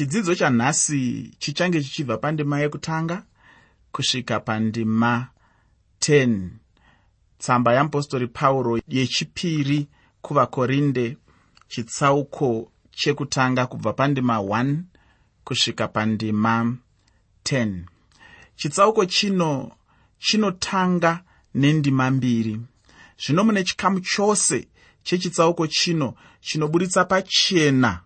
chidzidzo chanhasi chichange chichibva pandima yekutanga kusvika pandima 10 tsamba yeapostori pauro yechipiri kuvakorinde chitsauko chekutanga kubva pandima 1 kusvika pandima 10 chitsauko chino chinotanga nendima mbiri. Zvino mune chikamu chose chechitsauko chino chinoburitsa pachena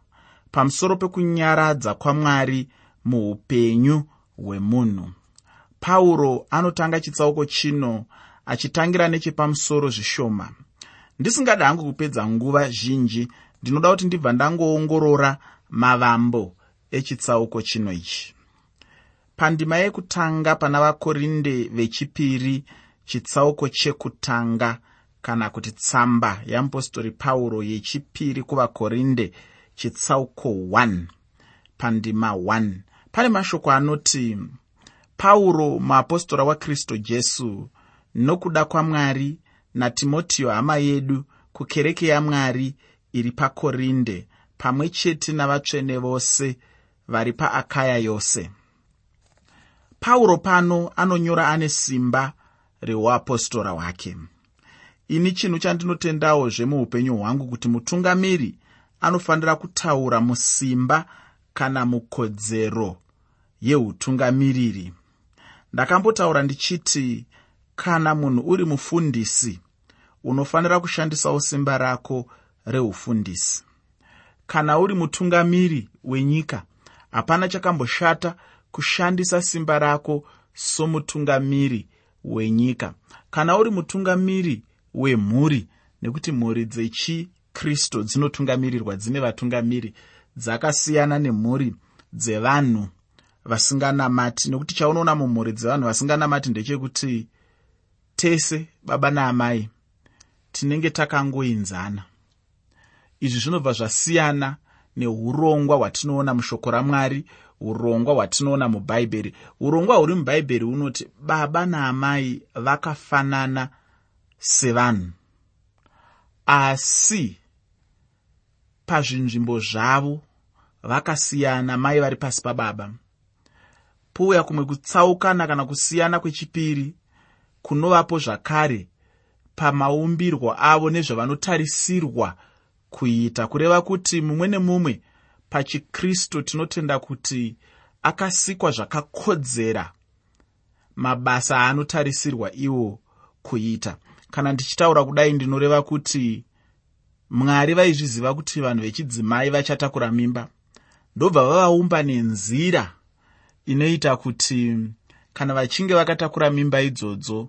pamusoro pekunyaradza kwamwari muupenyu hwemunhu. Pauro anotanga chitsauko chino achitangira nechepamusoro zvishoma. Ndisingada hangu kupedza nguva zhinji ndinoda kuti ndibva ndangoongorora mavambo echitsauko chino ichi. Pandima yekutanga pana vakorinde vechipiri chitsauko chekutanga kana kuti tsamba yeapostori pauro yechipiri kuvakorinde chitsauko 1 pandima 1 pane mashoko anoti pauro muapostora wakristu jesu nokuda kwamwari natimotiyo hama yedu kukereke yamwari iri pakorinde pamwe chete navatsvene vose vari paakaya yose. Pauro pano anonyora ane simba reuapostora hwake ini chinhu chandinotendawo zvemuupenyu hwangu kuti mutungamiri anofanira kutaura musimba kana mukodzero yeutungamiriri. Ndakambotaura ndichiti kana munhu uri mufundisi unofanira kushandisawo simba rako reufundisi. Kana uri mutungamiri wenyika hapana chakamboshata kushandisa simba rako somutungamiri wenyika. Kana uri mutungamiri wemhuri nekuti mhuri dzechikristu dzinotungamirirwa dzine vatungamiri dzakasiyana nemhuri dzevanhu vasinganamati. Nekuti chaunoona mumhuri dzevanhu vasinganamati ndechekuti tese baba naamai tinenge takangoinzana. Izvi zvinobva zvasiyana neurongwa hwatinoona mushoko ramwari urongwa hwatinoona mubhaibheri urongwa huri mubhaibheri hunoti baba naamai vakafanana sevanhu. Asi pazvinzvimbo zvavo vakasiyana mai vari pasi pababa. Pouya kumwe kutsaukana kana kusiyana kwechipiri kunovapo zvakare pamaumbirwo avo nezvavanotarisirwa kuita kureva kuti mumwe nemumwe pachikristu tinotenda kuti akasikwa zvakakodzera mabasa aanotarisirwa iwo kuita. Kana ndichitaura kudai ndinoreva kuti mwari vaizviziva kuti vanhu vechidzimai vachatakura mimba. Ndobva vavaumba nenzira inoita kuti kana vachinge vakatakura mimba idzodzo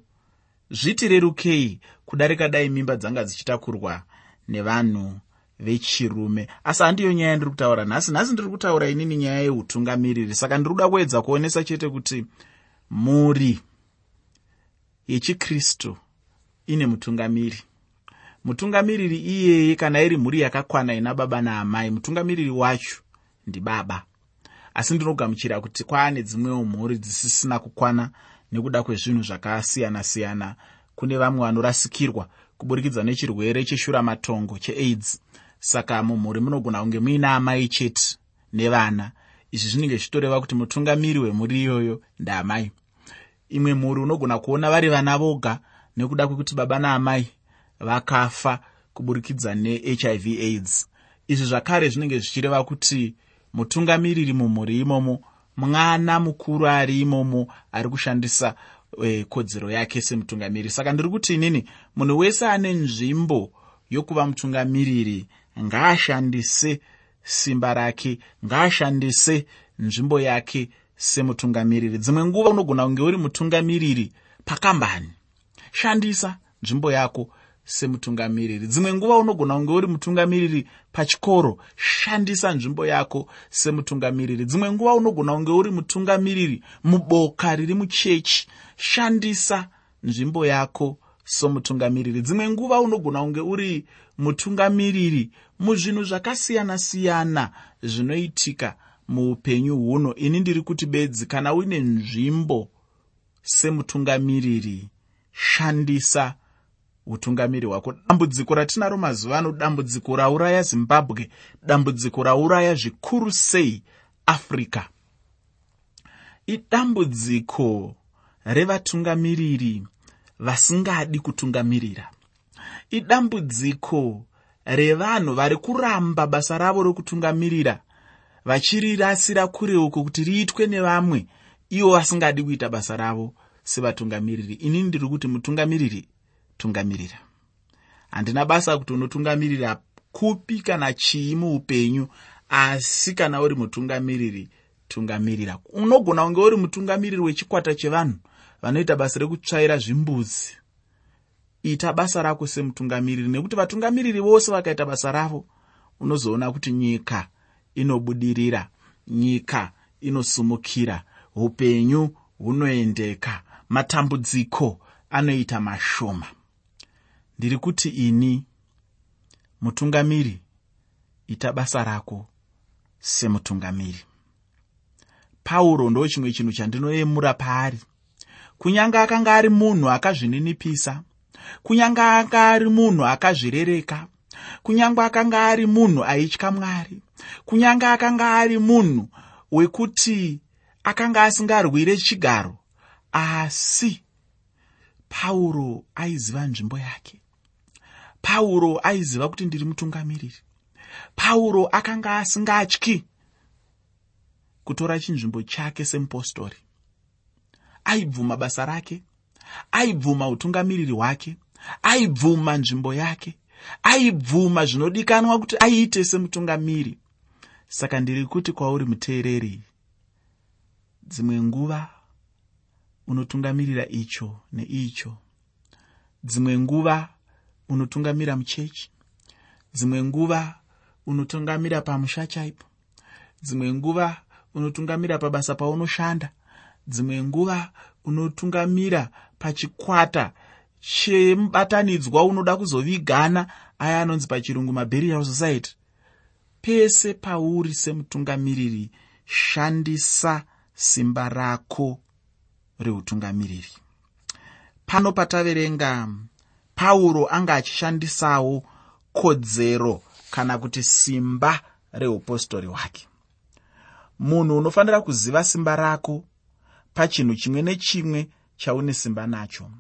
zvitirerukei kudarika dai mimba dzanga dzichitakurwa nevanhu vechirume. Asi handiyo nyaya yandiri kutaura nhasi nhasi ndiri kutaura inini nyaya yeutungamiriri. Saka ndiri kuda kuedza kuonesa chete kuti muri yechikristu ine mutungamiri mutungamiriri iyeye kana iri mhuri yakakwana ina baba naamai mutungamiriri wacho ndibaba asi ndinogamuchira kuti kwaane dzimwewo mhuri dzisisina kukwana nekuda kwezvinhu zvakasiyana-siyana kune vamwe vanorasikirwa kuburikidza nechirwere cheshuramatongo cheaids. Saka mumhuri munogona kunge muina amai chete nevana. Izvi zvinenge zvichitoreva kuti mutungamiri wemhuri iyoyo ndaamai. Imwe mhuri unogona kuona vari vana voga nekuda kwekuti baba naamai vakafa kuburikidza nehiv aids. Izvi zvakare zvinenge zvichireva kuti mutungamiriri mumhuri imomo mwana mukuru ari imomo ari kushandisa e, kodzero yake semutungamiriri. Saka ndiri kuti inini munhu wese ane nzvimbo yokuva mutungamiriri ngaashandise simba rake ngaashandise nzvimbo yake semutungamiriri. Dzimwe nguva unogona kunge uri mutungamiriri pakambani. Shandisa nzvimbo yako semutungamiriri. Dzimwe nguva unogona kunge uri mutungamiriri pachikoro shandisa nzvimbo yako semutungamiriri. Dzimwe nguva unogona kunge uri mutungamiriri muboka riri muchechi shandisa nzvimbo yako somutungamiriri dzimwe nguva unogona kunge uri mutungamiriri muzvinhu zvakasiyana-siyana zvinoitika muupenyu huno. Ini ndiri kuti bedzi kana uine nzvimbo semutungamiriri shandisa utungamiri hwako. Dambudziko ratinaro mazuva ano dambudziko rauraya zimbabwe dambudziko rauraya zvikuru sei africa idambudziko revatungamiriri vasingadi kutungamirira. Idambudziko revanhu vari kuramba basa ravo rokutungamirira vachirirasira kure uko kuti riitwe nevamwe ivo vasingadi kuita basa ravo sevatungamiriri. Inini ndiri kuti mutungamiriri tungamirira handina basa kuti unotungamirira kupi kana chii muupenyu asi kana uri mutungamiriri tungamirira. Unogona kunge uri mutungamiriri wechikwata chevanhu vanoita basa rekutsvaira zvimbuzi. Ita basa rako semutungamiriri nekuti vatungamiriri vose vakaita basa ravo unozoona kuti nyika inobudirira nyika inosumukira upenyu hunoendeka matambudziko anoita mashoma ndiri kuti ini mutungamiri ita basa rako semutungamiri. Pauro ndo chimwe chinhu chandinoyemura paari. Kunyange akanga ari munhu akazvininipisa kunyange anga ari munhu akazvirereka kunyange akanga ari munhu aitya mwari kunyange akanga ari munhu wekuti akanga asingarwire chigaro asi pauro aiziva nzvimbo yake pauro aiziva kuti ndiri mutungamiriri. Pauro akanga asingatyi kutora chinzvimbo chake semupostori. Aibvuma basa rake aibvuma utungamiriri hwake aibvuma nzvimbo yake aibvuma zvinodikanwa kuti aiite semutungamiri. Saka ndiri kuti kwauri muteereri dzimwe nguva unotungamirira icho neicho. Dzimwe nguva unotungamira muchechi dzimwe nguva unotungamira pamusha chaipo dzimwe nguva unotungamira pabasa paunoshanda dzimwe nguva unotungamira pachikwata chemubatanidzwa unoda kuzovigana aya anonzi pachirungu maburial society. Pese pauri semutungamiriri shandisa simba rako reutungamiriri. Pano pataverenga pauro anga achishandisawo kodzero kana kuti simba reupostori hwake. Munhu unofanira kuziva simba rako pachinhu chimwe nechimwe chaune simba nacho.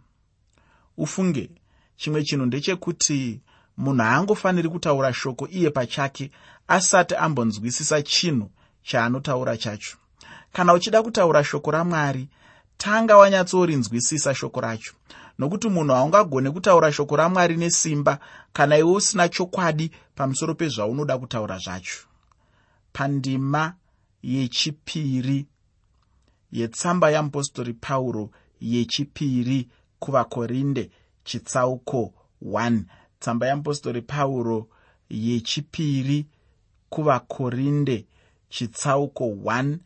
Ufunge chimwe chinhu ndechekuti munhu haangofaniri kutaura shoko iye pachake asati ambonzwisisa chinhu chaanotaura chacho. Kana uchida kutaura shoko ramwari tanga wanyatsorinzwisisa shoko racho nokuti munhu haungagone kutaura shoko ramwari nesimba kana iwe usina chokwadi pamusoro pezvaunoda kutaura zvacho. Pandima yechipiri yetsamba yamupostori pauro yechipiri kuvakorinde chitsauko 1 tsamba yamupostori pauro yechipiri kuvakorinde chitsauko 1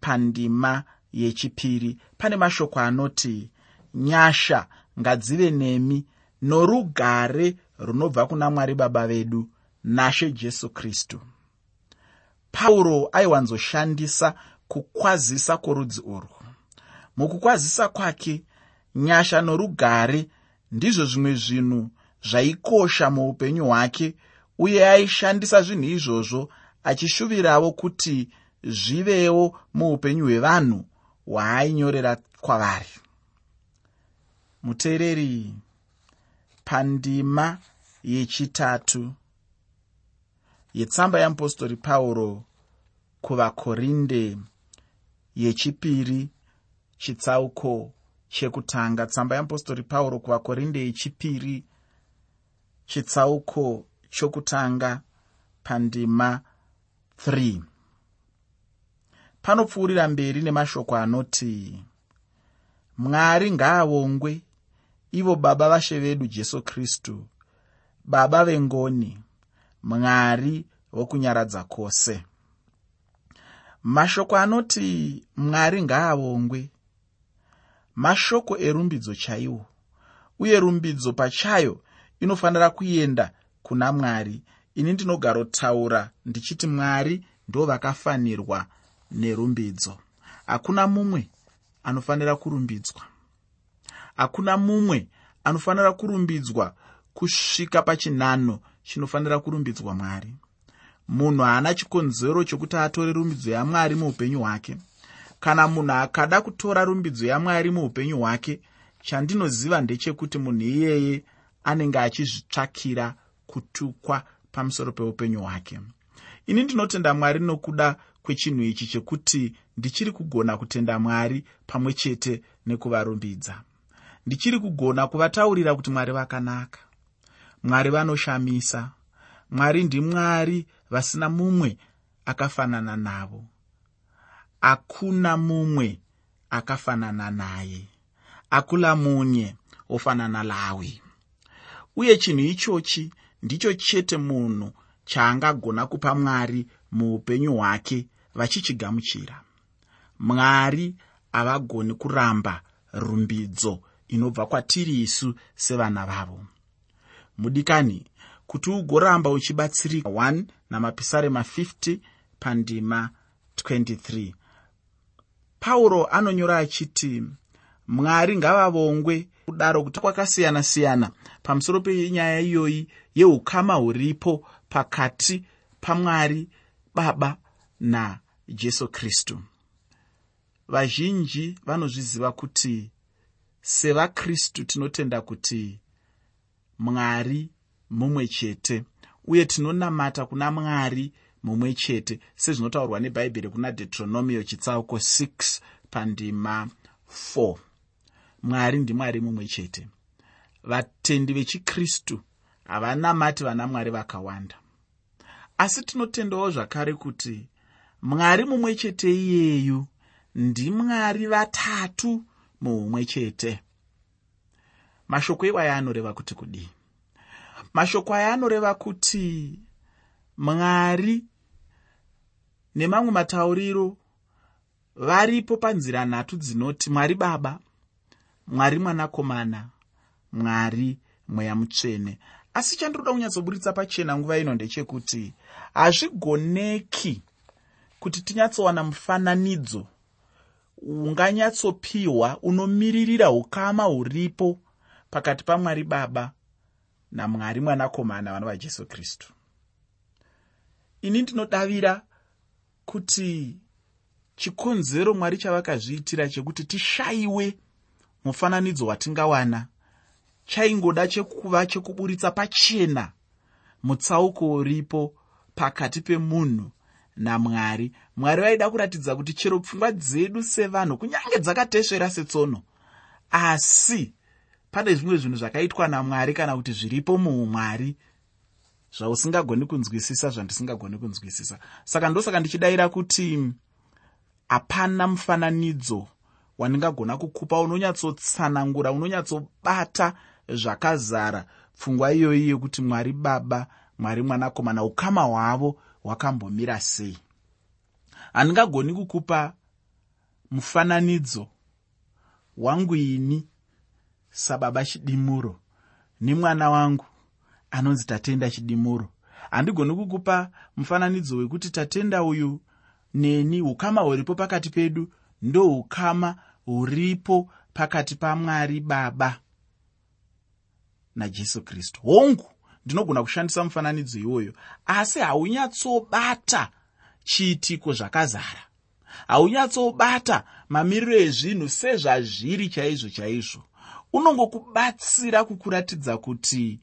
pandima yechipiri pane mashoko anoti nyasha ngadzive nemi norugare runobva kuna mwari baba vedu nashe jesu kristu. Pauro aiwanzoshandisa kukwazisa kworudzi urwu. Mukukwazisa kwake nyasha norugare ndizvo zvimwe zvinhu zvaikosha muupenyu hwake uye aishandisa zvinhu izvozvo achishuvirawo kuti zvivewo muupenyu hwevanhu hwaainyorera kwavari muteereri pandima yechitatu yetsamba yamupostori pauro kuvakorinde yechipiri chitsauko chekutanga. Tsamba yamupostori pauro kuvakorinde yechipiri chitsauko chokutanga pandima 3 panopfuurira mberi nemashoko anoti mwari ngaavongwe ivo baba vashe vedu jesu kristu baba vengoni mwari wokunyaradza kwose. Mashoko anoti mwari ngaavongwe mashoko erumbidzo chaiwo uye rumbidzo pachayo inofanira kuenda kuna mwari. Ini ndinogarotaura ndichiti mwari ndo vakafanirwa nerumbidzo. Hakuna mumwe anofanira kurumbidzwa hakuna mumwe anofanira kurumbidzwa kusvika pachinhano chinofanira kurumbidzwa mwari. Munhu haana chikonzero chokuti atore rumbidzo yamwari muupenyu hwake. Kana munhu akada kutora rumbidzo yamwari muupenyu hwake chandinoziva ndechekuti munhu iyeye anenge achizvitsvakira kutukwa pamusoro peupenyu hwake. Ini ndinotenda mwari nokuda kwechinhu ichi chekuti ndichiri kugona kutenda mwari pamwe chete nekuvarumbidza ndichiri kugona kuvataurira kuti mwari vakanaka. Mwari vanoshamisa. Mwari ndimwari vasina mumwe akafanana navo. Hakuna mumwe akafanana naye. Akula munye ofanana lawi uye chinhu ichochi ndicho chete munhu chaangagona kupa mwari muupenyu hwake vachichigamuchira. Mwari havagoni kuramba rumbidzo inobva kwatiri isu sevana vavo. Mudikani kuti ugoramba uchibatsirika 1 namapisarema 50 pandima 23 pauro anonyora achiti mwari ngavavongwe kudaro kuti kwakasiyana-siyana pamusoro penyaya iyoyi yeukama huripo pakati pamwari baba najesu kristu. Vazhinji vanozviziva kuti sevakristu tinotenda kuti mwari mumwe chete uye tinonamata kuna mwari mumwe chete sezvinotaurwa nebhaibheri kuna deuteronomio chitsauko 6 pandima 4 mwari ndimwari mumwe chete. Vatendi vechikristu havanamati vana mwari vakawanda. Asi tinotendawo zvakare kuti mwari mumwe chete iyeyu ndimwari vatatu muumwe chete. Mashoko iwaya anoreva kuti kudii mashoko aya anoreva kuti mwari nemamwe matauriro varipo panzira nhatu dzinoti mwari baba mwari mwanakomana mwari mweya mutsvene. Asi chandiroda kunyatsoburitsa pachena nguva ino ndechekuti hazvigoneki kuti tinyatsowana mufananidzo unganyatsopiwa unomiririra ukama huripo pakati pamwari baba namwari mwanakomana vana vajesu kristu. Ini ndinodavira kuti chikonzero mwari chavakazviitira chekuti tishayiwe mufananidzo watingawana chaingoda chekuva chekuburitsa pachena mutsauko uripo pakati pemunhu namwari. Mwari vaida kuratidza kuti chero pfungwa dzedu sevanhu kunyange dzakatesvera setsono. Asi pane zvimwe zvinhu zvakaitwa namwari kana kuti zviripo muumwari zvausingagoni kunzwisisa zvandisingagoni kunzwisisa. Saka ndosaka ndichidayira kuti hapana mufananidzo wandingagona kukupa unonyatsotsanangura unonyatsobata zvakazara pfungwa iyoyi yekuti mwari baba mwari mwanakomana ukama hwavo hwakambomira sei? Handingagoni kukupa mufananidzo wangu ini sababa chidimuro nemwana wangu anonzi tatenda chidimuro. Handigoni kukupa mufananidzo wekuti tatenda uyu neni ukama huripo pakati pedu ndoukama huripo pakati pamwari baba najesu kristu. Hongu ndinogona kushandisa mufananidzo iwoyo. Asi haunyatsobata chiitiko zvakazara? Haunyatsobata mamiriro ezvinhu sezvazviri chaizvo chaizvo. Unongokubatsira kukuratidza kuti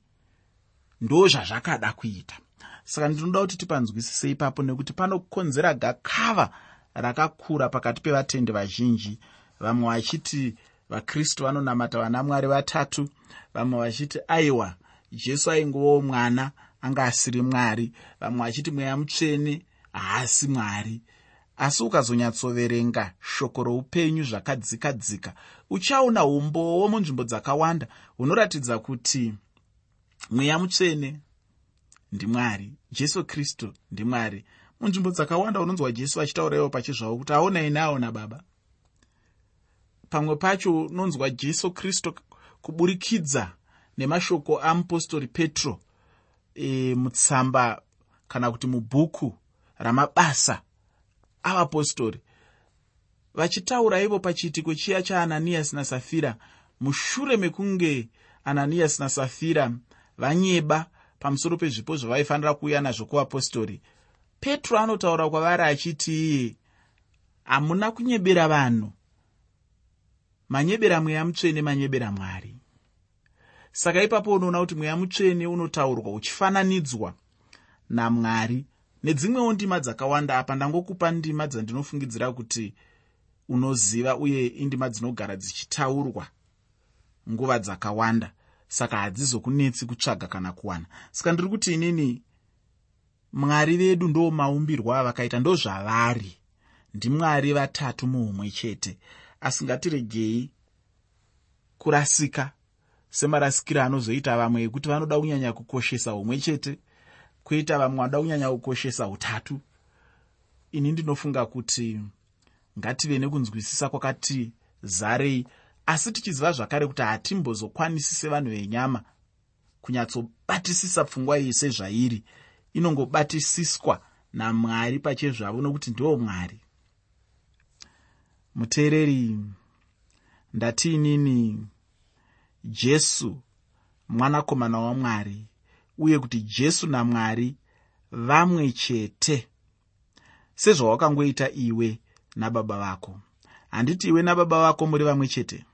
ndo zvazvakada kuita. Saka ndinoda kuti tipanzwisise ipapo nekuti panokonzera gakava rakakura pakati pevatendi vazhinji. Vamwe vachiti vakristu vanonamata vana mwari vatatu vamwe vachiti aiwa jesu aingovawo mwana anga asiri mwari. Vamwe vachiti mweya mutsvene haasi mwari. Asi ukazonyatsoverenga shoko roupenyu zvakadzika dzika uchaona umbowo munzvimbo dzakawanda hunoratidza kuti mweya mutsvene ndimwari jesu kristu ndimwari munzvimbo dzakawanda unonzwa jesu achitaura ivo pachizvavo kuti aona ine aona baba. Pamwe pacho unonzwa jesu kristu kuburikidza nemashoko amupostori petro e, mutsamba kana kuti mubhuku ramabasa avapostori. Vachitaura ivo pachiitiko chiya chaananiyasi nasafira mushure mekunge ananiyasi nasafira vanyeba pamusoro pezvipo zvavaifanira kuuya nazvo kuvapostori petro anotaura kwavari achiti iye hamuna kunyebera vanhu. Manyebera mweya mutsvene manyebera mwari saka ipapo unoona kuti mweya mutsvene unotaurwa uchifananidzwa namwari nedzimwewo ndima dzakawanda. Apa ndangokupa ndima dzandinofungidzira kuti unoziva uye indima dzinogara dzichitaurwa nguva dzakawanda. Saka hadzizokunetsi kutsvaga kana kuwana. Saka ndiri kuti inini mwari vedu ndo maumbirwo avakaita ndo zvavari. Ndimwari vatatu muumwe chete. Asi ngatiregei kurasika semarasikiro anozoita vamwe ekuti vanoda kunyanya kukoshesa umwe chete kuita vamwe vanoda kunyanya kukoshesa utatu ini ndinofunga kuti ngative nekunzwisisa kwakati zarei asi tichiziva zvakare kuti hatimbozokwanisi sevanhu venyama kunyatsobatisisa pfungwa iyi sezvairi inongobatisiswa namwari pachezvavo nokuti ndiwo mwari. Muteereri ndatiinini jesu mwanakomana wamwari uye kuti jesu namwari vamwe chete. Sezvawakangoita iwe nababa vako. Handiti iwe nababa vako muri vamwe chete?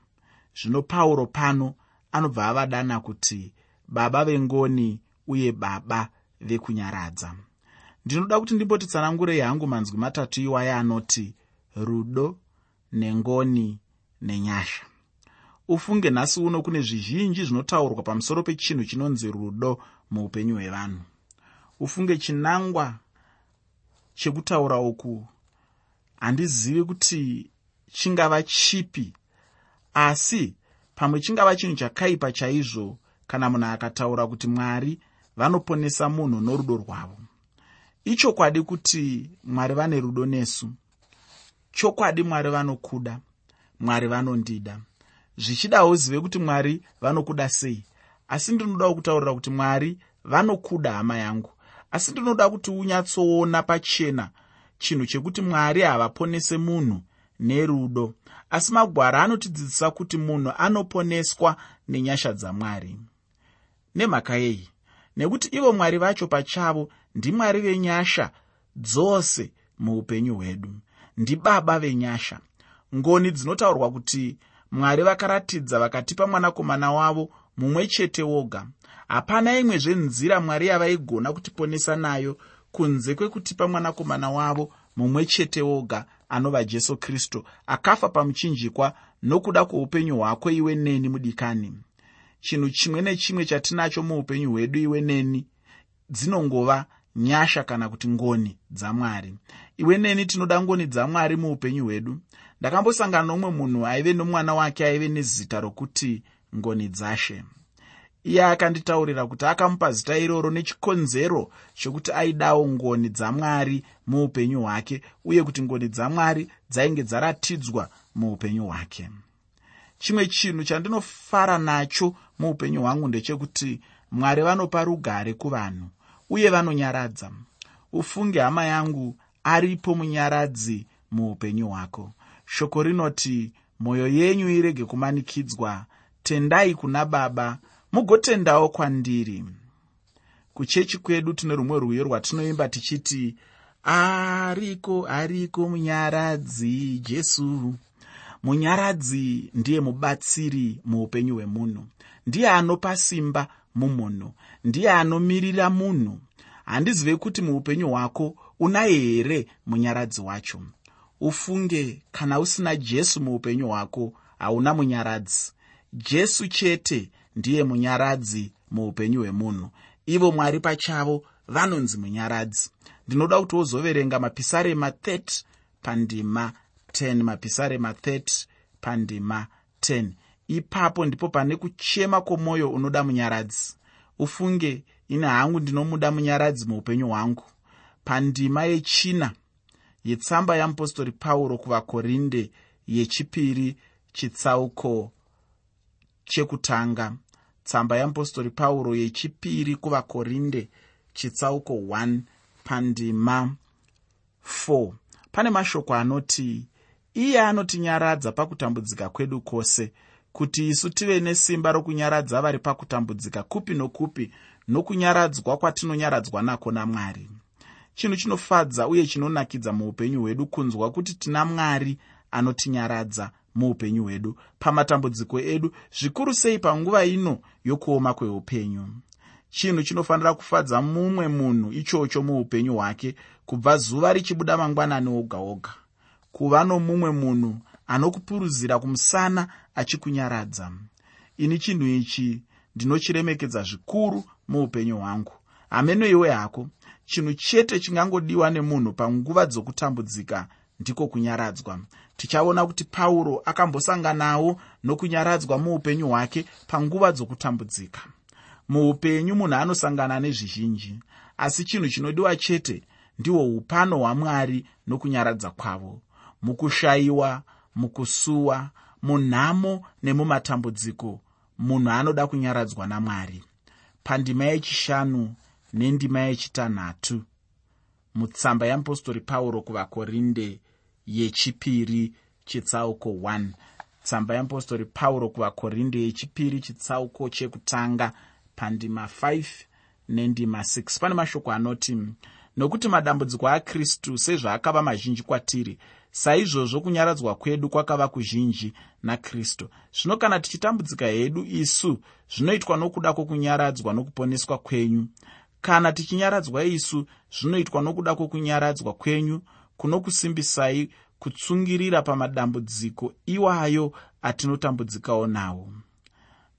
Zvino pauro pano anobva avadana kuti baba vengoni uye baba vekunyaradza. Ndinoda kuti ndimbotitsanangurei hangu manzwi matatu iwaya anoti rudo nengoni nenyasha ufunge nhasi uno kune zvizhinji zvinotaurwa pamusoro pechinhu chinonzi rudo muupenyu hwevanhu. Ufunge chinangwa chekutaura uku. Handizivi kuti chingava chipi asi pamwe chingava chinhu chakaipa chaizvo kana munhu akataura kuti mwari vanoponesa munhu norudo rwavo. Ichokwadi kuti mwari vane rudo nesu. Chokwadi mwari vanokuda mwari vanondida zvichidawo zive kuti mwari vanokuda sei. Asi ndinodawo kutaurira kuti mwari vanokuda hama yangu. Asi ndinoda kuti unyatsoona pachena chinhu chekuti mwari havaponese munhu nerudo. Asi magwara anotidzidzisa kuti munhu anoponeswa nenyasha dzamwari nemhaka yei nekuti ivo mwari vacho pachavo ndimwari venyasha dzose muupenyu hwedu. Ndibaba venyasha. Ngoni dzinotaurwa kuti mwari vakaratidza vakatipa mwanakomana wavo mumwe chete woga. Hapana imwezve nzira mwari yavaigona kutiponesa nayo kunze kwekutipa mwanakomana wavo mumwe chete woga anova jesu kristu akafa pamuchinjikwa nokuda kwoupenyu hwako iwe neni mudikani. Chinhu chimwe nechimwe chatinacho muupenyu hwedu iwe neni dzinongova nyasha kana kuti ngoni dzamwari iwe neni tinoda ngoni dzamwari muupenyu hwedu ndakambosangana nomumwe munhu aive nomwana wake aive nezita rokuti ngoni dzashe. Iye akanditaurira kuti akamupa zita iroro nechikonzero chokuti aidawo ngoni dzamwari muupenyu hwake uye kuti ngoni dzamwari dzainge dzaratidzwa muupenyu hwake. Chimwe chinhu chandinofara nacho muupenyu hwangu ndechekuti mwari vanopa rugare kuvanhu uye vanonyaradza. Ufunge hama yangu aripo munyaradzi muupenyu hwako shoko rinoti mwoyo yenyu irege kumanikidzwa. Tendai kuna baba mugotendawo kwandiri. Kuchechi kwedu tine rumwe rwiyo rwatinoimba tichiti ariko ariko munyaradzi jesu. Munyaradzi ndiye mubatsiri muupenyu hwemunhu. Ndiye anopa simba mumunhu. Ndiye anomirira munhu. Handizive kuti muupenyu hwako unaye here munyaradzi wacho ufunge kana usina jesu muupenyu hwako hauna munyaradzi. Jesu chete ndiye munyaradzi muupenyu hwemunhu. Ivo mwari pachavo vanonzi munyaradzi. Ndinoda kuti wozoverenga mapisarema 30 pandima 10 mapisarema 30 pandima 10 ipapo ndipo pane kuchema kwomwoyo unoda munyaradzi. Ufunge ini hangu ndinomuda munyaradzi muupenyu hwangu. Pandima yechina yetsamba yamupostori pauro kuvakorinde yechipiri chitsauko chekutanga. Tsamba yamupostori pauro yechipiri kuvakorinde chitsauko 1 pandima 4 pane mashoko anoti iye anotinyaradza pakutambudzika kwedu kwose kuti isu tive nesimba rokunyaradza vari pakutambudzika kupi nokupi nokunyaradzwa kwatinonyaradzwa nako namwari chinhu chinofadza uye chinonakidza muupenyu hwedu kunzwa kuti tina mwari anotinyaradza muupenyu hwedu. Pamatambudziko edu zvikuru sei panguva ino yokuoma kweupenyu? Chinhu chinofanira kufadza mumwe munhu ichocho muupenyu hwake kubva zuva richibuda mangwanani oga oga. Kuva nomumwe munhu anokupuruzira kumusana achikunyaradza ini chinhu ichi ndinochiremekedza zvikuru muupenyu hwangu. Hamenoiwe hako chinhu chete chingangodiwa nemunhu panguva dzokutambudzika ndiko kunyaradzwa. Tichaona kuti pauro akambosanganawo nokunyaradzwa muupenyu hwake panguva dzokutambudzika. Muupenyu munhu anosangana nezvizhinji asi chinhu chinodiwa chete ndihwo upano hwamwari nokunyaradza kwavo. Mukushayiwa mukusuwa munhamo nemumatambudziko munhu anoda kunyaradzwa namwari. Pandima yechishanu nendima yechitanhatu. Mutsamba yeapostori pauro kuvakorinde yechipiri chitsauko 1 tsamba yeapostori pauro kuvakorinde yechipiri chitsauko chekutanga pandima 5 nendima 6 pane mashoko anoti nokuti madambudziko akristu sezvaakava mazhinji kwatiri saizvozvo kunyaradzwa kwedu kwakava kuzhinji nakristu. Zvino kana tichitambudzika hedu isu zvinoitwa nokuda kwokunyaradzwa nokuponeswa kwenyu kana tichinyaradzwa isu zvinoitwa nokuda kwokunyaradzwa kwenyu kunokusimbisai kutsungirira pamadambudziko iwayo atinotambudzikawo nawo.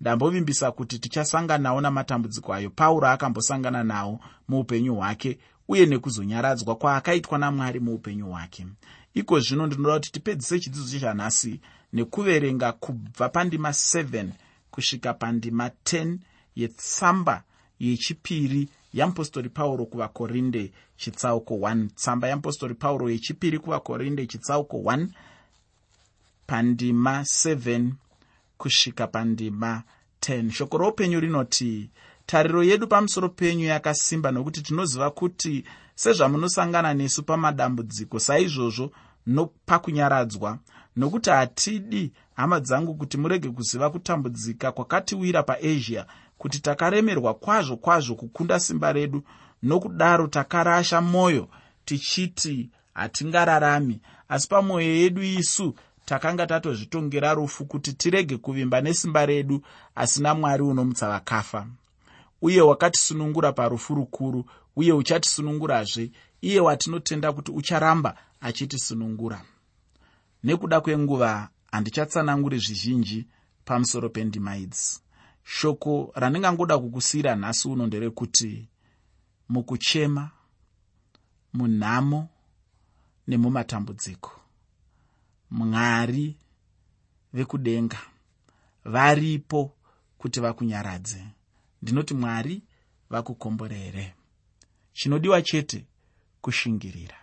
Ndambovimbisa kuti tichasanganawo namatambudziko ayo pauro akambosangana nawo muupenyu hwake uye nekuzonyaradzwa kwaakaitwa namwari muupenyu hwake. Iko zvino ndinoda kuti tipedzise chidzidzo chechanhasi nekuverenga kubva pandima 7 kusvika pandima 10 yetsamba yechipiri yeapostori pauro kuvakorinde chitsauko 1 tsamba yeapostori pauro yechipiri kuvakorinde chitsauko 1 pandima 7 kusvika pandima 10 shoko roupenyu rinoti tariro yedu pamusoro penyu yakasimba nokuti tinoziva kuti sezvamunosangana nesu pamadambudziko saizvozvo nopakunyaradzwa. Nokuti hatidi hama dzangu kuti murege kuziva kutambudzika kwakatiwira paasia kuti takaremerwa kwazvo kwazvo kukunda simba redu nokudaro takarasha mwoyo tichiti hatingararami. Asi pamwoyo yedu isu takanga tatozvitongera rufu kuti tirege kuvimba nesimba redu asina mwari unomutsa vakafa. Uye wakatisunungura parufu rukuru uye uchatisunungurazve iye watinotenda kuti ucharamba achitisunungura. Nekuda kwenguva handichatsananguri zvizhinji pamusoro pendima idzi shoko randingangoda kukusiyira nhasi uno nderekuti mukuchema munhamo nemumatambudziko. Mwari vekudenga varipo kuti vakunyaradze. Ndinoti mwari vakukomborere. Chinodiwa chete kushingirira